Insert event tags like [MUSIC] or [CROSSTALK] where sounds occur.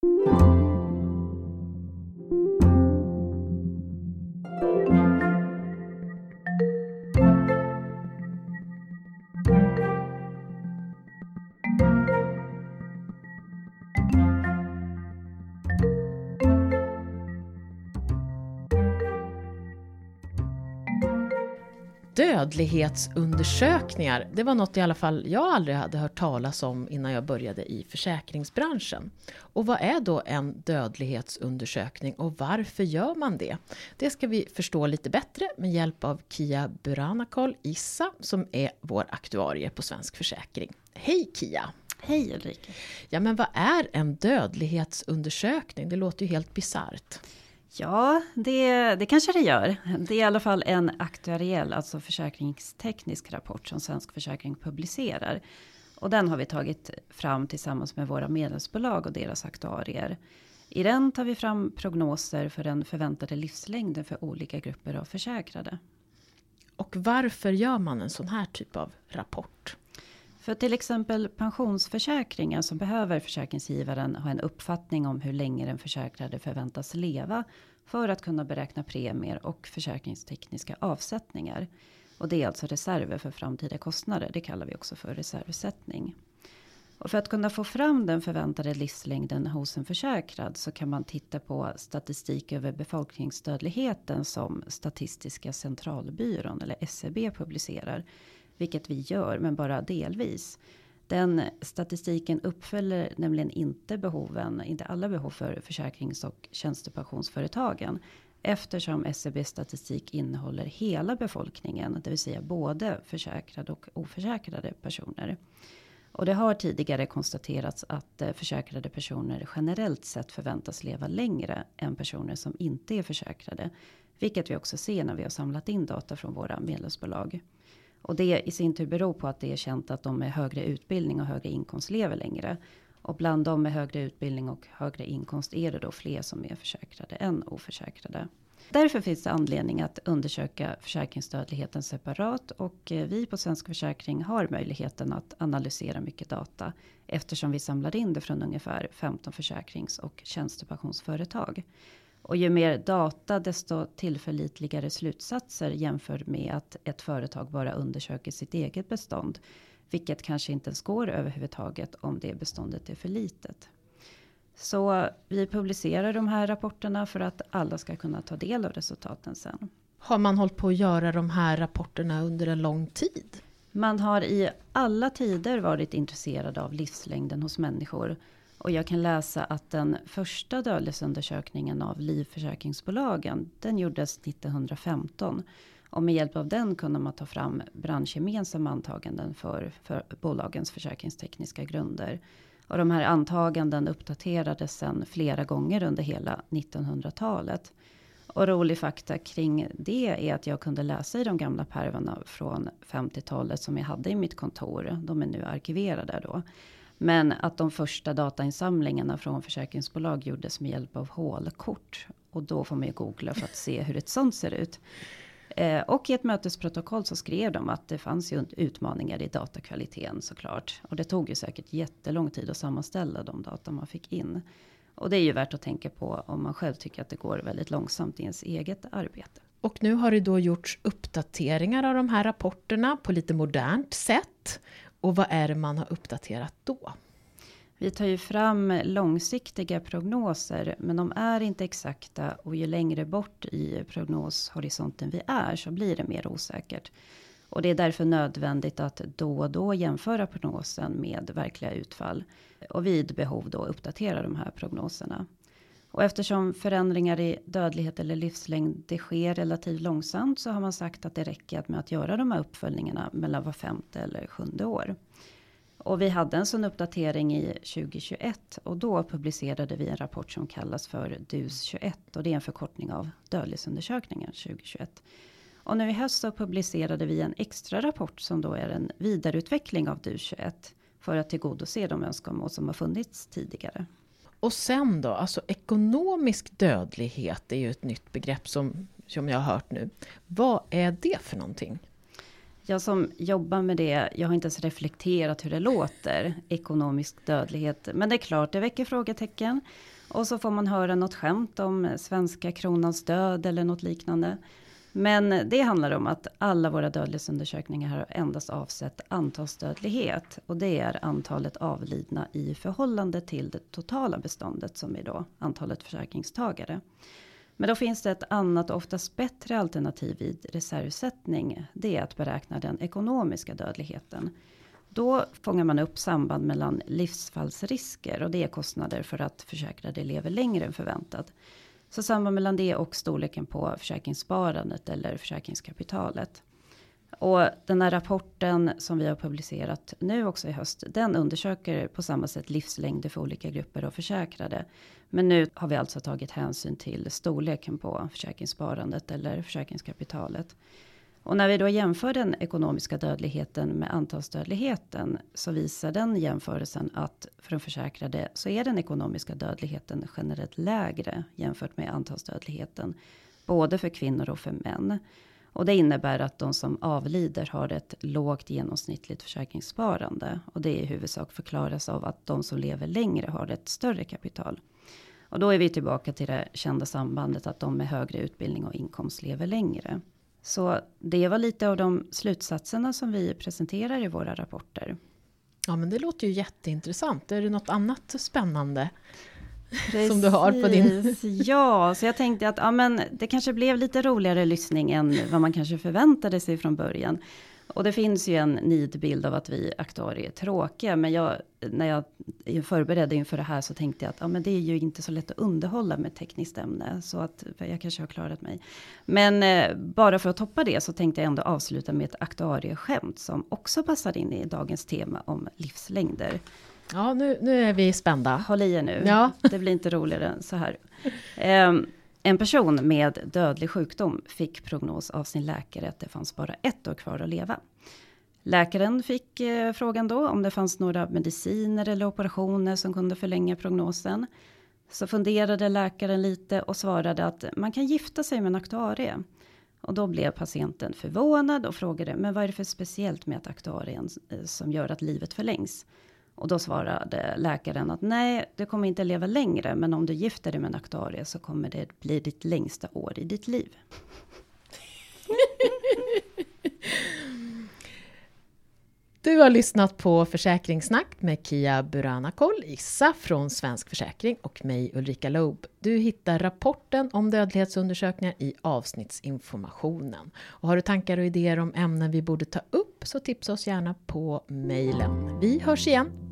Thank you. Dödlighetsundersökningar, det var något i alla fall jag aldrig hade hört talas om innan jag började i försäkringsbranschen. Och vad är då en dödlighetsundersökning och varför gör man det? Det ska vi förstå lite bättre med hjälp av Kia Buranakol Issa som är vår aktuarie på Svensk Försäkring. Hej Kia! Hej Ulrika! Ja men vad är en dödlighetsundersökning? Det låter ju helt bisarrt. Ja, det, det kanske det gör. Det är i alla fall en aktuariell, alltså försäkringsteknisk rapport som Svensk Försäkring publicerar. Och den har vi tagit fram tillsammans med våra medlemsbolag och deras aktuarier. I den tar vi fram prognoser för den förväntade livslängden för olika grupper av försäkrade. Och varför gör man en sån här typ av rapport? För till exempel pensionsförsäkringar så behöver försäkringsgivaren ha en uppfattning om hur länge den försäkrade förväntas leva för att kunna beräkna premier och försäkringstekniska avsättningar. Och det är alltså reserver för framtida kostnader. Det kallar vi också för reservsättning. Och för att kunna få fram den förväntade livslängden hos en försäkrad så kan man titta på statistik över befolkningsdödligheten som Statistiska centralbyrån eller SCB publicerar. Vilket vi gör, men bara delvis. Den statistiken uppfyller nämligen inte behoven, inte alla behov för försäkrings och tjänstepensionsföretagen. Eftersom SCB statistik innehåller hela befolkningen, det vill säga både försäkrade och oförsäkrade personer. Och det har tidigare konstaterats att eh, försäkrade personer generellt sett förväntas leva längre än personer som inte är försäkrade. Vilket vi också ser när vi har samlat in data från våra medlemsbolag. Och det i sin tur beror på att det är känt att de med högre utbildning och högre inkomst lever längre. Och bland de med högre utbildning och högre inkomst är det då fler som är försäkrade än oförsäkrade. Därför finns det anledning att undersöka försäkringsdödligheten separat och eh, vi på Svensk Försäkring har möjligheten att analysera mycket data eftersom vi samlar in det från ungefär 15 försäkrings och tjänstepensionsföretag. Och ju mer data desto tillförlitligare slutsatser jämfört med att ett företag bara undersöker sitt eget bestånd. Vilket kanske inte ens går överhuvudtaget om det beståndet är för litet. Så vi publicerar de här rapporterna för att alla ska kunna ta del av resultaten sen. Har man hållit på att göra de här rapporterna under en lång tid? Man har i alla tider varit intresserad av livslängden hos människor. Och jag kan läsa att den första dödlighetsundersökningen av livförsäkringsbolagen, den gjordes 1915. Och med hjälp av den kunde man ta fram branschgemensamma antaganden för, för bolagens försäkringstekniska grunder. Och de här antaganden uppdaterades sen flera gånger under hela 1900-talet. Och rolig fakta kring det är att jag kunde läsa i de gamla pärvarna från 50-talet som jag hade i mitt kontor. De är nu arkiverade då. Men att de första datainsamlingarna från försäkringsbolag gjordes med hjälp av hålkort. Och då får man ju googla för att se hur ett sånt ser ut. Eh, och i ett mötesprotokoll så skrev de att det fanns ju utmaningar i datakvaliteten såklart. Och det tog ju säkert jättelång tid att sammanställa de data man fick in. Och det är ju värt att tänka på om man själv tycker att det går väldigt långsamt i ens eget arbete. Och nu har det då gjorts uppdateringar av de här rapporterna på lite modernt sätt. Och vad är det man har uppdaterat då? Vi tar ju fram långsiktiga prognoser, men de är inte exakta och ju längre bort i prognoshorisonten vi är så blir det mer osäkert. Och det är därför nödvändigt att då och då jämföra prognosen med verkliga utfall och vid behov då uppdatera de här prognoserna. Och eftersom förändringar i dödlighet eller livslängd det sker relativt långsamt så har man sagt att det räcker med att göra de här uppföljningarna mellan var femte eller sjunde år. Och vi hade en sån uppdatering i 2021 och då publicerade vi en rapport som kallas för DUS 21 och det är en förkortning av dödlighetsundersökningen 2021. Och nu i höst så publicerade vi en extra rapport som då är en vidareutveckling av DUS 21 för att tillgodose de önskemål som har funnits tidigare. Och sen då, alltså ekonomisk dödlighet är ju ett nytt begrepp som, som jag har hört nu. Vad är det för någonting? Jag som jobbar med det, jag har inte ens reflekterat hur det låter, ekonomisk dödlighet. Men det är klart, det väcker frågetecken. Och så får man höra något skämt om svenska kronans död eller något liknande. Men det handlar om att alla våra dödlighetsundersökningar har endast avsett antalsdödlighet. Och det är antalet avlidna i förhållande till det totala beståndet som är då antalet försäkringstagare. Men då finns det ett annat och oftast bättre alternativ vid reservsättning. Det är att beräkna den ekonomiska dödligheten. Då fångar man upp samband mellan livsfallsrisker och det är kostnader för att försäkrade lever längre än förväntat. Så samband mellan det och storleken på försäkringssparandet eller försäkringskapitalet. Och den här rapporten som vi har publicerat nu också i höst. Den undersöker på samma sätt livslängder för olika grupper av försäkrade. Men nu har vi alltså tagit hänsyn till storleken på försäkringssparandet eller försäkringskapitalet. Och när vi då jämför den ekonomiska dödligheten med antalsdödligheten så visar den jämförelsen att för de försäkrade så är den ekonomiska dödligheten generellt lägre jämfört med antalsdödligheten. Både för kvinnor och för män. Och det innebär att de som avlider har ett lågt genomsnittligt försäkringssparande. Och det i huvudsak förklaras av att de som lever längre har ett större kapital. Och då är vi tillbaka till det kända sambandet att de med högre utbildning och inkomst lever längre. Så det var lite av de slutsatserna som vi presenterar i våra rapporter. Ja men det låter ju jätteintressant. Är det något annat spännande? Precis. [LAUGHS] Som du har på din... Ja, så jag tänkte att ja, men det kanske blev lite roligare lyssning än vad man kanske förväntade sig från början. Och det finns ju en nidbild av att vi aktuarier är tråkiga. Men jag, när jag förberedde inför det här så tänkte jag att ja, men det är ju inte så lätt att underhålla med tekniskt ämne. Så att jag kanske har klarat mig. Men eh, bara för att toppa det så tänkte jag ändå avsluta med ett aktuarieskämt. Som också passar in i dagens tema om livslängder. Ja, nu, nu är vi spända. Håll i er nu. Ja. Det blir inte roligare än så här. Um, [LAUGHS] en person med dödlig sjukdom fick prognos av sin läkare att det fanns bara ett år kvar att leva. Läkaren fick eh, frågan då om det fanns några mediciner eller operationer som kunde förlänga prognosen. Så funderade läkaren lite och svarade att man kan gifta sig med en aktuarie. Och då blev patienten förvånad och frågade, men vad är det för speciellt med att aktuarien eh, som gör att livet förlängs? Och då svarade läkaren att nej, du kommer inte leva längre, men om du gifter dig med en aktuarie så kommer det bli ditt längsta år i ditt liv. [LAUGHS] Du har lyssnat på Försäkringssnack med Kia Buranakol, Issa från Svensk Försäkring och mig Ulrika Loob. Du hittar rapporten om dödlighetsundersökningar i avsnittsinformationen. Och har du tankar och idéer om ämnen vi borde ta upp så tipsa oss gärna på mejlen. Vi hörs igen